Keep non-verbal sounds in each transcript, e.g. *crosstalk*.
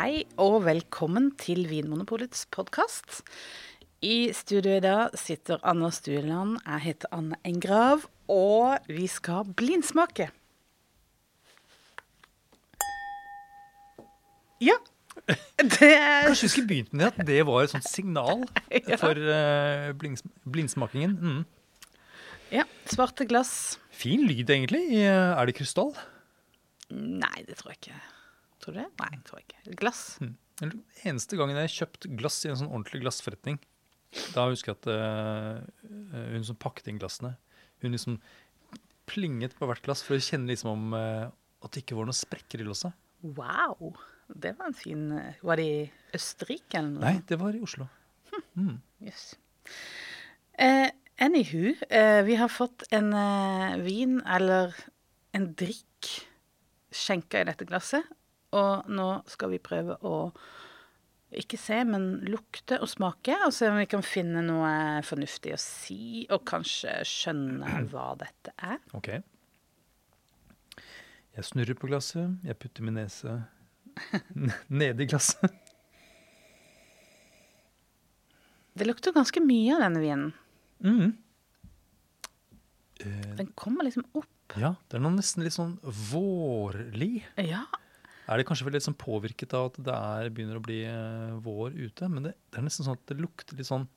Hei og velkommen til Vinmonopolets podkast. I studio i dag sitter Anna Stueland, jeg heter Anne Engrav, og vi skal blindsmake. Ja. *laughs* Det Kanskje vi skulle begynt med at det var et sånt signal *laughs* for eh, blindsmakingen. Mm. ja, svarte glass. Fin lyd, egentlig. Eh, Er det krystall? Nei, det tror jeg ikke. Tror du det? Nei, tror jeg ikke. Glass. Mm. Eneste gangen jeg har kjøpt glass i en sånn ordentlig glassforretning, da husker jeg at uh, hun som pakket inn glassene, hun liksom plinget på hvert glass for å kjenne liksom om uh, at det ikke var noen sprekker i glasset. Wow. Det var en fin Var det i Østerrike eller noe? Nei, det var i Oslo. Mm. Yes. Uh, anywho, uh, vi har fått en vin, eller en drikk, skjenka i dette glasset. Og nå skal vi prøve å ikke se, men lukte og smake, og se om vi kan finne noe fornuftig å si, og kanskje skjønne *clears throat* hva dette er. Ok. Jeg snurrer på glasset, jeg putter min nese *laughs* nedi glasset. Det lukter ganske mye av denne vinen. Mm. Den kommer liksom opp. ja, det er nesten litt sånn vårlig. Ja, Er det kanskje litt sånn påvirket av at det er, begynner å bli eh, vår ute? Men det, det er nesten sånn at det lukter litt sånn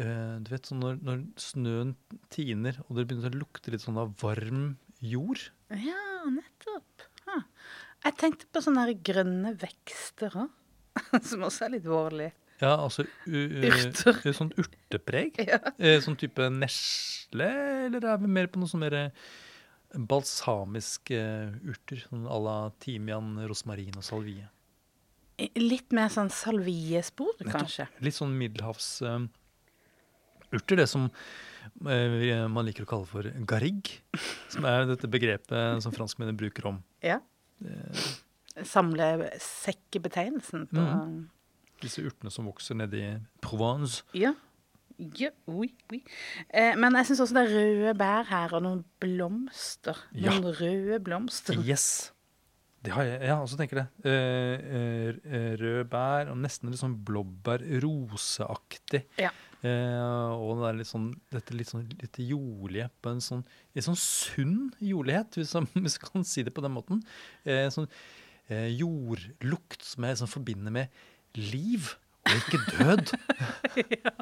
uh, Du vet sånn når, når snøen tiner, og det begynner å lukte litt sånn av varm jord. Ja, nettopp. Ha. Jeg tenkte på sånne grønne vekster òg, *laughs* som også er litt vårlig. Ja, altså Urter. Sånn urtepreg. *laughs* Ja. Eh, sånn type nesle, eller er vi mer på noe sånn mer balsamiske urter? Sånn à la timian, rosmarin og salvie. Litt mer sånn salviespor, kanskje. Litt sånn middelhavsurter, det som eh, man liker å kalle for garrig. Som er dette begrepet som franskmennene bruker om Ja. Samle Samlesekkebetegnelsen på mm. disse urtene som vokser nede i Provence. Ja. Ja oui, oui. Eh, men jeg syns også det er røde bær her, og noen blomster. Ja. Noen røde blomster. Yes. Det har jeg, jeg også tenker det. Eh, eh, eh, bær og nesten litt sånn blåbær-roseaktig. Ja. Eh, og det er litt sånn, dette litt sånn litt jordlige på en sånn, litt sånn sunn jordlighet, hvis man *laughs* kan si det på den måten. Eh, sånn eh, jordlukt som jeg sånn forbinder med liv, og ikke død. *laughs* ja,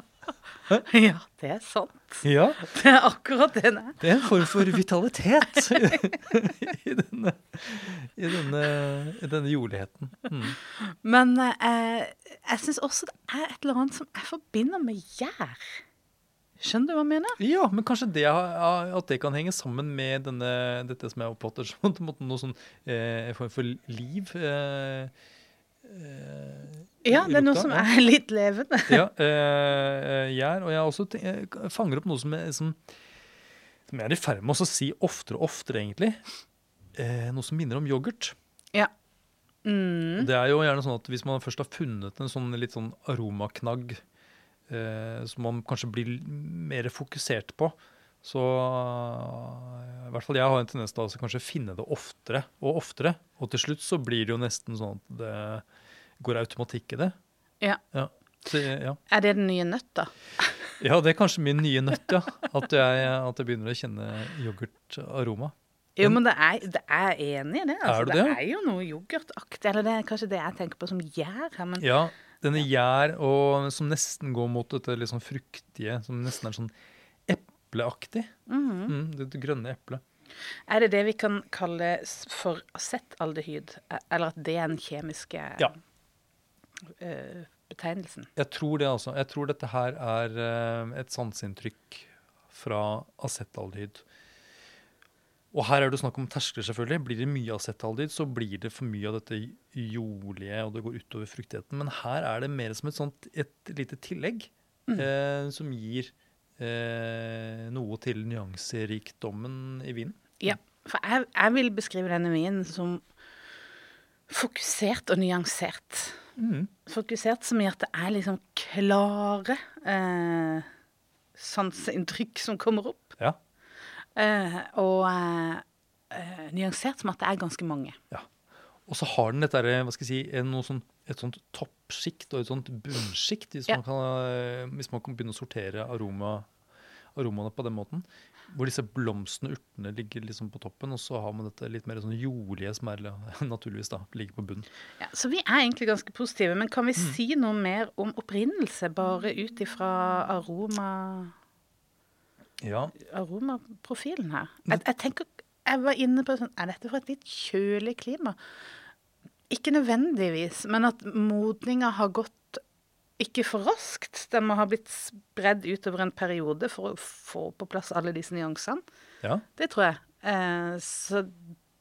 *laughs* det er sant. ja, Det er akkurat det det er. det er en form for vitalitet *laughs* *laughs* i denne, i denne, i denne jordligheten. Mm. Men eh, jeg syns også det er et eller annet som jeg forbinder med gjær. Skjønner du hva jeg mener? Ja, men kanskje det, at det kan henge sammen med denne, dette som jeg oppfatter som en noe sånn eh, form for liv. Eh, Ja, det er noe som er *laughs* litt levende. *laughs* Ja, eh, gjær. Og jeg også jeg fanger opp noe som, er, som, som jeg er i ferd med å si oftere og oftere, egentlig. Eh, noe som minner om yoghurt. Ja. Mm. Det er jo gjerne sånn at hvis man først har funnet en sånn litt sånn aromaknagg eh, som man kanskje blir mer fokusert på, så eh, i hvert fall jeg har en tendens til å altså kanskje finne det oftere og oftere. Og til slutt så blir det jo nesten sånn at det går automatikk i det. Ja. Ja. Så, ja. Er det den nye nøtta? *laughs* ja, det er kanskje min nye nøtt, ja. At jeg, at jeg begynner å kjenne yoghurtaroma. Jo, men det er, det er enig i det. Altså, Er du det? det? er jo noe yoghurtaktig. Eller det er kanskje det jeg tenker på som gjær her, men Ja, denne gjær og som nesten går mot dette litt sånn fruktige, som nesten er sånn epleaktig. Mhm. Mm, det, det grønne eplet. er det det vi kan kalle for acetaldehyd? Eh, Eller at det er den kjemiske Ja. Eh, betegnelsen? Jeg tror det, altså. Jeg tror dette her er eh, et sanseinntrykk fra acetaldehyd. Og her er det snakk om terskler, selvfølgelig. Blir det mye acetaldehyd, så blir det for mye av dette jordlige, og det går utover fruktigheten. Men her er det mer som et, sånt, et lite tillegg, eh, som gir eh, noe til nyanserikdommen i vinen. Ja, for jeg, jeg vil beskrive denne vinen som fokusert og nyansert. Mm. Fokusert som i at det er liksom klare eh, sanseinntrykk som kommer opp. Ja. Eh, og eh, nyansert som at det er ganske mange. Ja. Og så har den dette, hva skal jeg si, noe sånn, et sånt toppsjikt og et sånt bunnsjikt, hvis, Ja. man kan, eh, hvis man kan begynne å sortere aroma, aromaene på den måten. Hvor disse blomstene, urtene, ligger liksom på toppen, og så har man dette litt mer sånn jordlige som er *laughs* naturligvis da, ligger på bunnen. Ja, så vi er egentlig ganske positive, men kan vi Mm. si noe mer om opprinnelse, bare ut ifra aroma, Ja, aromaprofilen her? Jeg, jeg tenker, jeg var inne på sånn, er dette fra et litt kjølig klima? Ikke nødvendigvis, men at modninga har gått ikke for raskt. Den må ha blitt spredd utover en periode for å få på plass alle disse nyansene. ja. Det tror jeg. Eh, så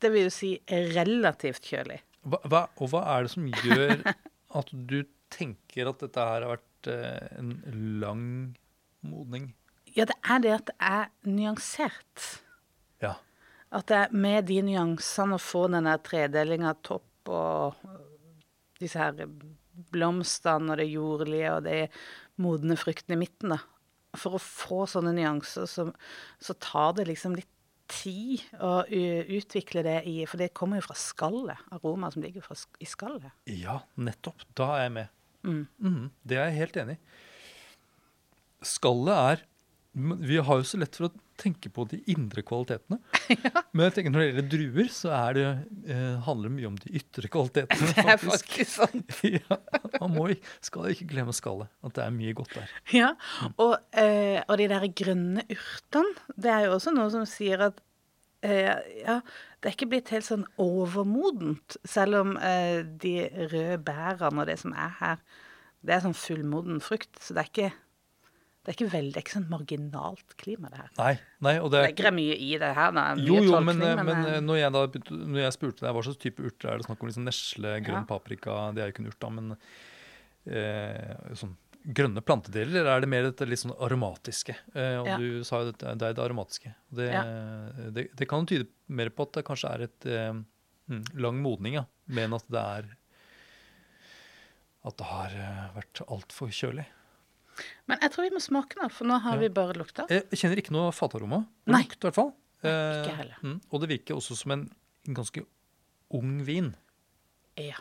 det vil jo si relativt kjølig. Hva, hva, og hva er det som gjør *laughs* at du tenker at dette her har vært eh, en lang modning? Ja, det er det at det er nyansert. Ja. At det er med de nyansene å få den der tredelinga topp og disse her blomstene og det jordlige og de modne fruktene i midten, da. For å få sånne nyanser, så, så tar det liksom litt tid å utvikle det i For det kommer jo fra skallet. Aroma som ligger fra, i skallet. Ja, nettopp. Da er jeg med. Mm. Mm, det er jeg helt enig i. Skallet er Vi har jo så lett for å tenke på de indre kvalitetene. *laughs* Men jeg tenker når det gjelder druer, så er det, eh, handler det mye om de ytre kvalitetene. *laughs* Det er faktisk. sant. *laughs* ja, man må, ikke- skal ikke glemme skallet. At det er mye godt der. Ja, og, eh, og de der grønne urtene, det er jo også noe som sier at eh, ja, det er ikke blitt helt sånn overmodent, selv om eh, de røde bærene og det som er her, det er sånn fullmoden frukt, så det er ikke, det er ikke veldig, det ikke sånn marginalt klima det her. Nei, nei og det Det er legger mye i det her, da. Mye Jo, jo, tolkning, men, men, eh, når, jeg da, når jeg spurte deg hva slags type urter er det snakk om, liksom nesle, grønn Ja. paprika, det er jo ikke en urt da, men eh, sånn grønne plantedeler, eller er det mer dette litt sånn aromatiske? Eh, og Ja. du sa jo at det er det aromatiske. Det, Ja. det, det kan tyde mer på at det kanskje er et eh, mm, lang modning, ja, men at det er at det har eh, vært altfor kjølig. Men jeg tror vi må smake nå, for nå har Ja. vi bare lukta. Jeg kjenner ikke noe fataroma. Lukt, i hvert fall. Eh, ikke heller. Mm, og det virker også som en ganske ung vin, Ja,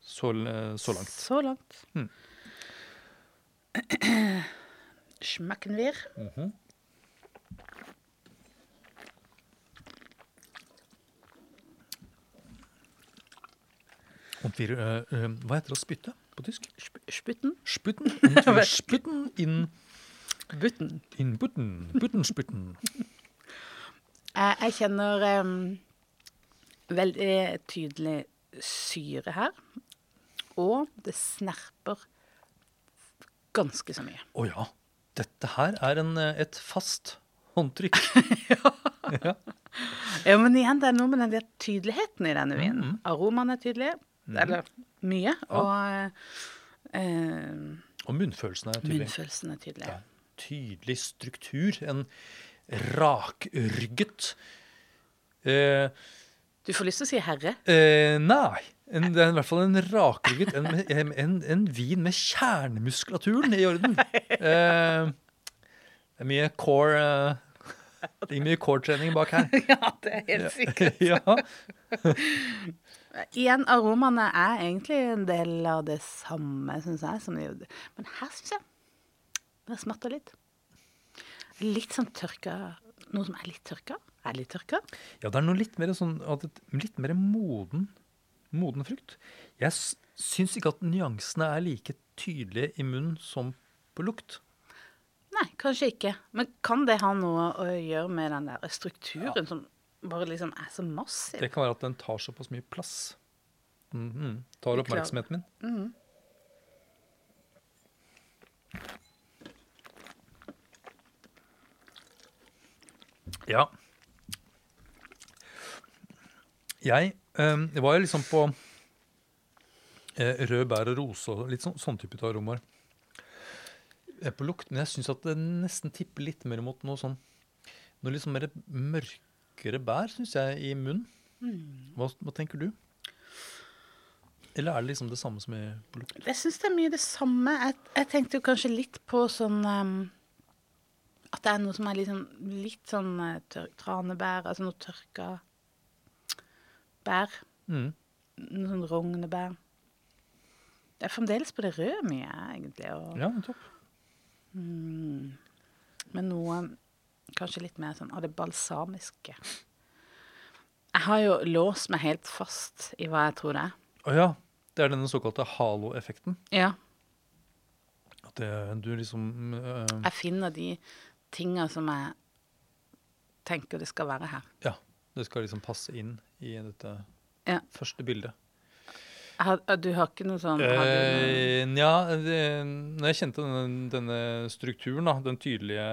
så, så langt. så langt. Mm. Schmecken wir. Äh, äh, hva heter det å spytte på tysk? Sputten. Sputten. *laughs* Spytten in, Butten. in butten. Buttenspytten. Jeg, kjenner um, veldig tydelig syre her. Og det snerper ganske så mye. Å ja. Dette her er en, eh, et fast håndtrykk. *laughs* ja. Ja, men igjen, det er noe med den der tydeligheten i denne vinen. Mhm. Aromaen er tydelige. Eller mye. Og eh, Og munnfølelsen er tydelig. munnfølelsen er tydelig. Ja. Tydelig struktur. En rakrygget eh, Du får lyst til å si herre. eh, Nei. En, det er i hvert fall en rakrygget en, en, en, en vin med kjernemuskulaturen i orden. *laughs* Eh, det er mye core eh, Det er mye core-trening bak her. *laughs* ja, det er helt sikkert. *laughs* ja. Igjen, aromaene er egentlig en del av det samme, syns jeg. Som de, men her syns jeg det smatter litt. Litt sånn tørka Noe som er litt tørka. Er litt tørka. Ja, det er noe litt mer sånn Litt mer moden, moden frukt. Jeg syns ikke at nyansene er like tydelige i munnen som på lukt. Nei, kanskje ikke. Men kan det ha noe å gjøre med den der strukturen som bare liksom er så massiv? Det kan være at den tar såpass mye plass. Mhm, Tar oppmerksomheten min. Ja. Jeg eh, var jo liksom på eh, rød bær og rose og litt sånn, sånn type aromaer. er På lukt, men jeg syns at det nesten tipper litt mer mot noe sånn Noe litt sånn mer mørkere bær, syns jeg, i munnen. Hva, hva tenker du? Eller er det liksom det samme som i på lukt? Jeg syns det er mye det samme. Jeg, jeg tenkte jo kanskje litt på sånn um, At det er noe som er liksom, litt sånn eh, tør, tranebær, altså noe tørka bær. Mm. noe sånn rognebær. Det er fremdeles på det røde mye, egentlig. Og, Ja, topp. mm, men noe kanskje litt mer sånn av det balsamiske. Jeg har jo låst meg helt fast i hva jeg tror det er. Å ja. Det er denne såkalte halo-effekten. Ja. At det, du liksom eh, Jeg finner de tinga som jeg tenker det skal være her. Ja. Det skal liksom passe inn i dette Ja. første bildet. Har, du har ikke noe sånn har noe, Eh, Nja, det- når jeg kjente denne, denne strukturen, da, den tydelige.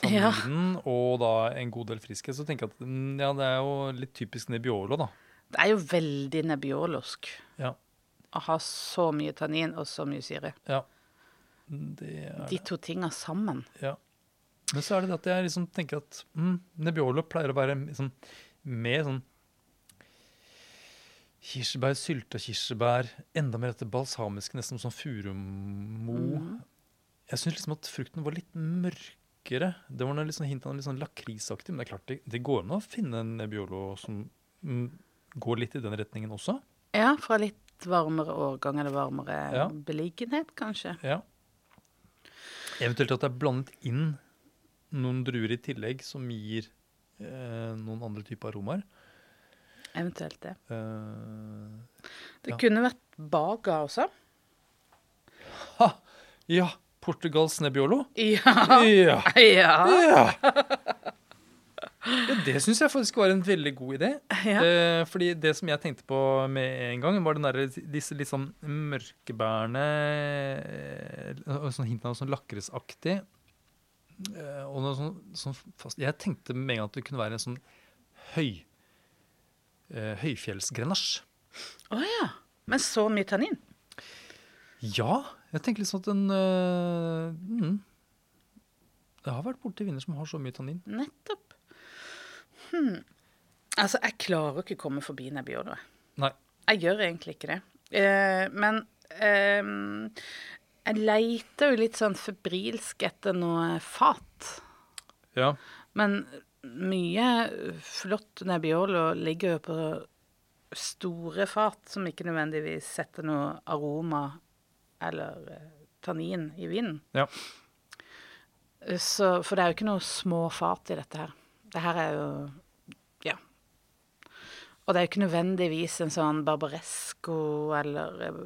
Tanninen og da en god del friskhet, så tenker jeg at mm, ja, det er jo litt typisk Nebbiolo, da. Det er jo veldig nebbiolosk Ja. å ha så mye tannin og så mye syre. ja. Det De to tinga sammen. Ja. Men så er det det at jeg liksom tenker at mm, Nebbiolo pleier å være liksom mer sånn Kirsebær, sylta kirsebær, enda mer dette balsamiske, nesten som furumo. Mm. Jeg syns liksom at frukten var litt mørkere. Det var noe litt sånn hint av litt sånn lakrisaktig, men det er klart det, det går an å finne en Nebbiolo som mm, går litt i den retningen også. Ja, fra litt varmere årgang eller varmere Ja. beliggenhet, kanskje. Ja. Eventuelt at det er blandet inn noen druer i tillegg som gir eh, noen andre typer aromaer. Eventuelt det. Uh, Det Ja. kunne vært baga også. ha! Ja! Portugals Nebbiolo. Ja. Ja! Ja. ja. ja det syns jeg faktisk var en veldig god idé. ja. Eh, fordi det som jeg tenkte på med en gang, var den der, disse litt sånn mørkebærene eh, sånn Hint av sånn lakrisaktig. Eh, og noe sånn, sånn fast Jeg tenkte med en gang at det kunne være en sånn høy eh, høyfjellsgrenasje. Å ja. Men så mye tannin? Ja, jeg tenker litt sånn at den eh, mm, Jeg har vært borti viner som har så mye tannin. Nettopp. Hm. Altså, jeg klarer ikke å komme forbi Nebbiolo. Nei. Jeg gjør egentlig ikke det. Eh, men eh, jeg leiter jo litt sånn febrilsk etter noe fat. Ja. Men mye flott Nebbiolo ligger jo på store fat som ikke nødvendigvis setter noe aroma eller eh, tannin i vinen. Ja. Så, for det er jo ikke noe små fat i dette her. Det her er jo Ja. Og det er jo ikke nødvendigvis en sånn barbaresco eller eh,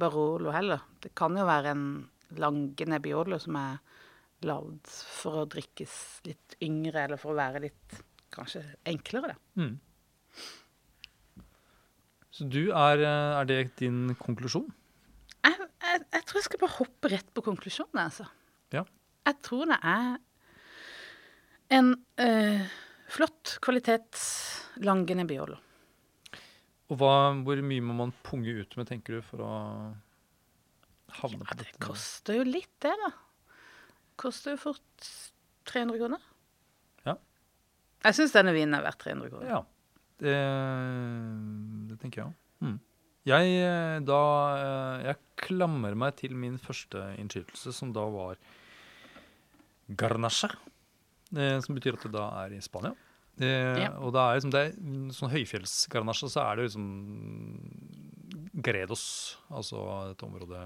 barolo heller. Det kan jo være en lange nebbiolo som er lagd for å drikkes litt yngre, eller for å være litt kanskje enklere, da. Mm. Så du er, eh, er det din konklusjon? Jeg, jeg, tror jeg skal bare hoppe rett på konklusjonen, altså. Ja. Jeg tror det er en øh, flott kvalitets lange biolo. Og hva, hvor mye må man punge ut med, tenker du, for å havne Ja, på det koster jo litt, det, da. Koster jo fort 300 kroner. Ja. Jeg syns denne vinen er verdt 300 kroner. Ja, det, det tenker jeg òg. Mm. Jeg, eh, da, eh, jeg klamrer meg til min første innskytelse, som da var garnache. eh, Som betyr at det da er i Spania. Ja. Og det er liksom det er, sånn høyfjellsgarnasje, så er det liksom Gredos, altså et område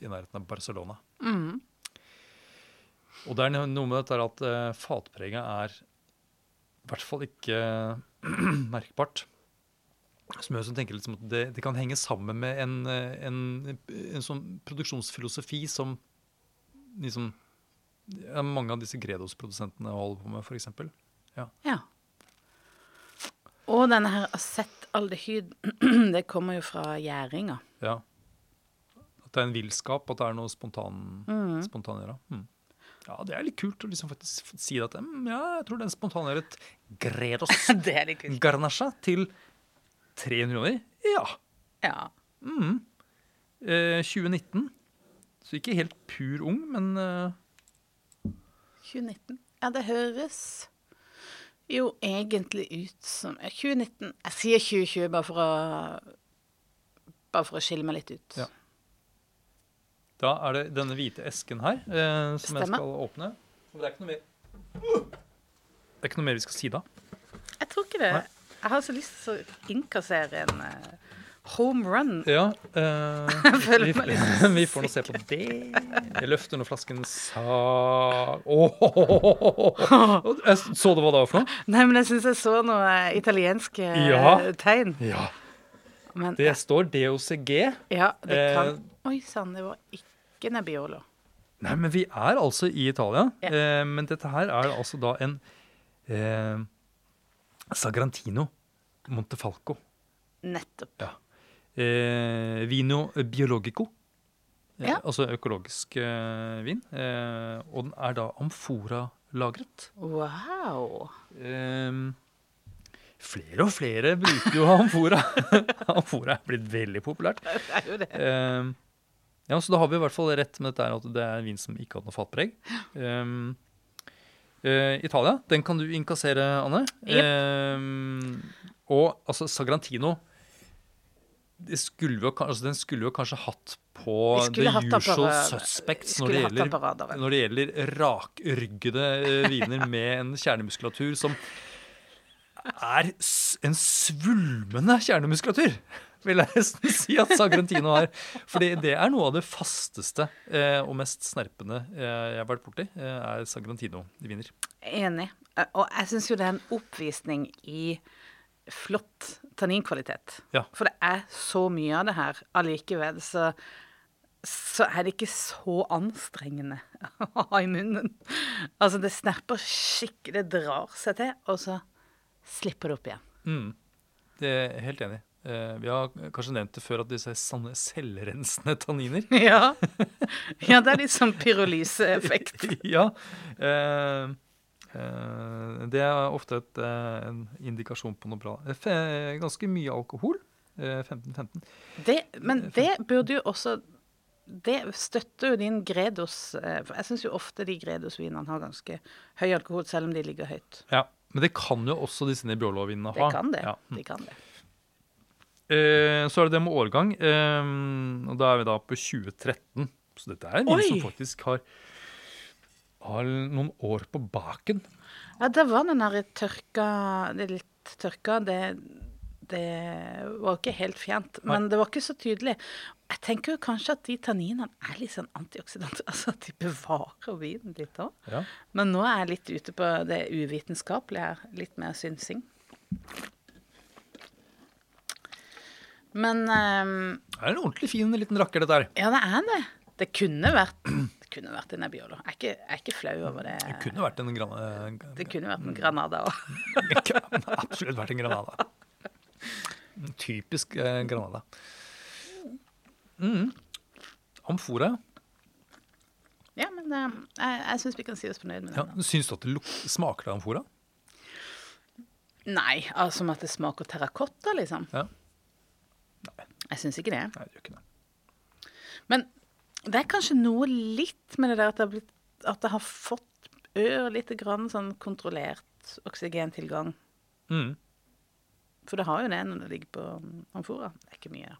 i nærheten av Barcelona. Mm. Og det er noe med dette at fatpreget er i hvert fall ikke *clears throat* merkbart. Som også tenker liksom at det, det kan henge sammen med en, eh, en, en sånn produksjonsfilosofi som liksom ja, mange av disse Gredos-produsentene holder på med, f.eks. Ja. Og denne her acetaldehyd, *clears throat* det kommer jo fra gjæringa. Ja. At det er en villskap, at det er noe spontan, Mm. spontangjøra. Mm. Ja, det er litt kult å liksom faktisk si at mm, ja, jeg tror den spontangjøret Gredos *laughs* det er litt kult. Garnasja til 300 kroner? Ja. Ja. Mm. Eh, 2019. Så ikke helt pur ung, men eh, 2019. Ja, det høres jo egentlig ut som eh, 2019 Jeg sier 2020 bare for å Bare for å skille meg litt ut. Ja. da er det denne hvite esken her eh, som jeg skal åpne. Det er ikke noe mer Det er ikke noe mer vi skal si da. Jeg tror ikke det. Nei. Jeg har så lyst til å innkassere en uh, home run. Ja. *laughs* Uh, vi, *laughs* vi får nå se på det. Jeg løfter nå flasken sa... Åh, *laughs* Jeg så det hva det var for noe? Nei, men jeg syns jeg så noe italienske eh, Ja. tegn. Ja. Men Det står DOCG. ja, det kan eh, Oi sann, det var ikke Nebbiolo. Nei, men vi er altså i Italia. Ja. Eh, men dette her er altså da en eh, Sagrantino Montefalco. Nettopp. Ja. Eh, vino biologico. Eh, Ja. Altså økologisk eh, vin. Eh, og den er da amfora-lagret. Wow. Eh, flere og flere bruker jo amfora. *laughs* amfora er blitt veldig populært. Det er jo det. Eh, ja, så da har vi i hvert fall rett med dette at det er en vin som ikke hadde noe fatpreg. Um, eh, Italia, den kan du innkassere, Anne. Um, og altså Sagrantino det skulle jo, altså, Den skulle jo kanskje hatt på the usual suspects når det, gjelder, på når det gjelder rakryggede eh, viner med en kjernemuskulatur som er en svulmende kjernemuskulatur, vil jeg nesten *laughs* si at Sagrantino har. Fordi det er noe av det fasteste eh, og mest snerpende eh, jeg har vært borti, eh, er Sagrantino-viner. Enig. Og jeg syns jo det er en oppvisning i flott tanninkvalitet. Ja. For det er så mye av det her. Allikevel så, så er det ikke så anstrengende *laughs* å ha i munnen. Altså, det snerper skikkelig, det drar seg til, og så slipper det opp igjen. Mm. Det er helt enig vi har kanskje nevnt det før at disse er sanne selvrensende tanniner. *laughs* Ja. ja, det er litt sånn pyrolyseeffekt. *laughs* ja. Eh, eh, det er ofte et, eh, en indikasjon på noe bra. Eh, Ganske mye alkohol. Eh, 15-15. Men det burde jo også Det støtter jo din Gredos eh, For jeg syns jo ofte de Gredos-vinene har ganske høy alkohol, selv om de ligger høyt. Ja. Men det kan jo også disse Nebbiolo-vinene ha. Det kan det. Ja. De kan det. Eh, så er det det med årgang. Eh, og da er vi da på 2013. Så dette er en vin som faktisk har, har noen år på baken. Ja, det var den der tørka Det litt tørka, det, det var ikke helt fjernt. Men det var ikke så tydelig. Jeg tenker jo kanskje at de tanninene er litt sånn antioksidanter. *laughs* Altså at de bevarer vinen litt òg. Ja. Men nå er jeg litt ute på det uvitenskapelige her. Litt mer synsing. Men um, Det er en ordentlig fin liten rakker, dette her. ja, det er det. Det kunne vært Det kunne vært en Nebbiolo. Jeg jeg er ikke flau over det. Det kunne vært en gran Det kunne vært en Granada òg. *laughs* Det kunne absolutt vært en Granada. En typisk eh, Granada. Mm. Amfora. Ja, men um, jeg, jeg syns vi kan si oss fornøyd med Ja. den. Syns du at det smaker av amfora? Nei, altså som at det smaker terrakotta, liksom. Ja. Jeg syns ikke det. Nei, det gjør ikke det. Men det er kanskje noe litt med det der at det har, blitt, at det har fått ørlite grann sånn kontrollert oksygentilgang. Mm. For det har jo det når det ligger på amfora. Det er ikke mye.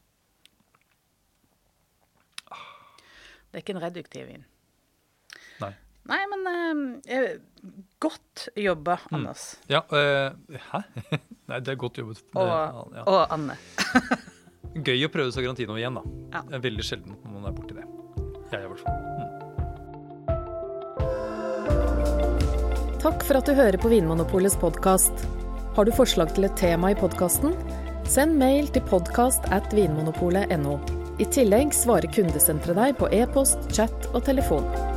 Det er ikke en reduktiv vin. Nei. Nei, men eh, godt jobba, Anders. Ja, eh, hæ? *laughs* Nei, det er godt jobbet. Og, ja. og Anne. *laughs* Gøy å prøve Sagrantino igjen, da. Ja. Det er veldig sjelden man er borti det. Jeg i hvert fall. Takk for at du hører på Vinmonopolets podkast. Har du forslag til et tema i podkasten? Send mail til podkast at vinmonopolet.no. I tillegg svarer kundesenteret deg på e-post, chat og telefon.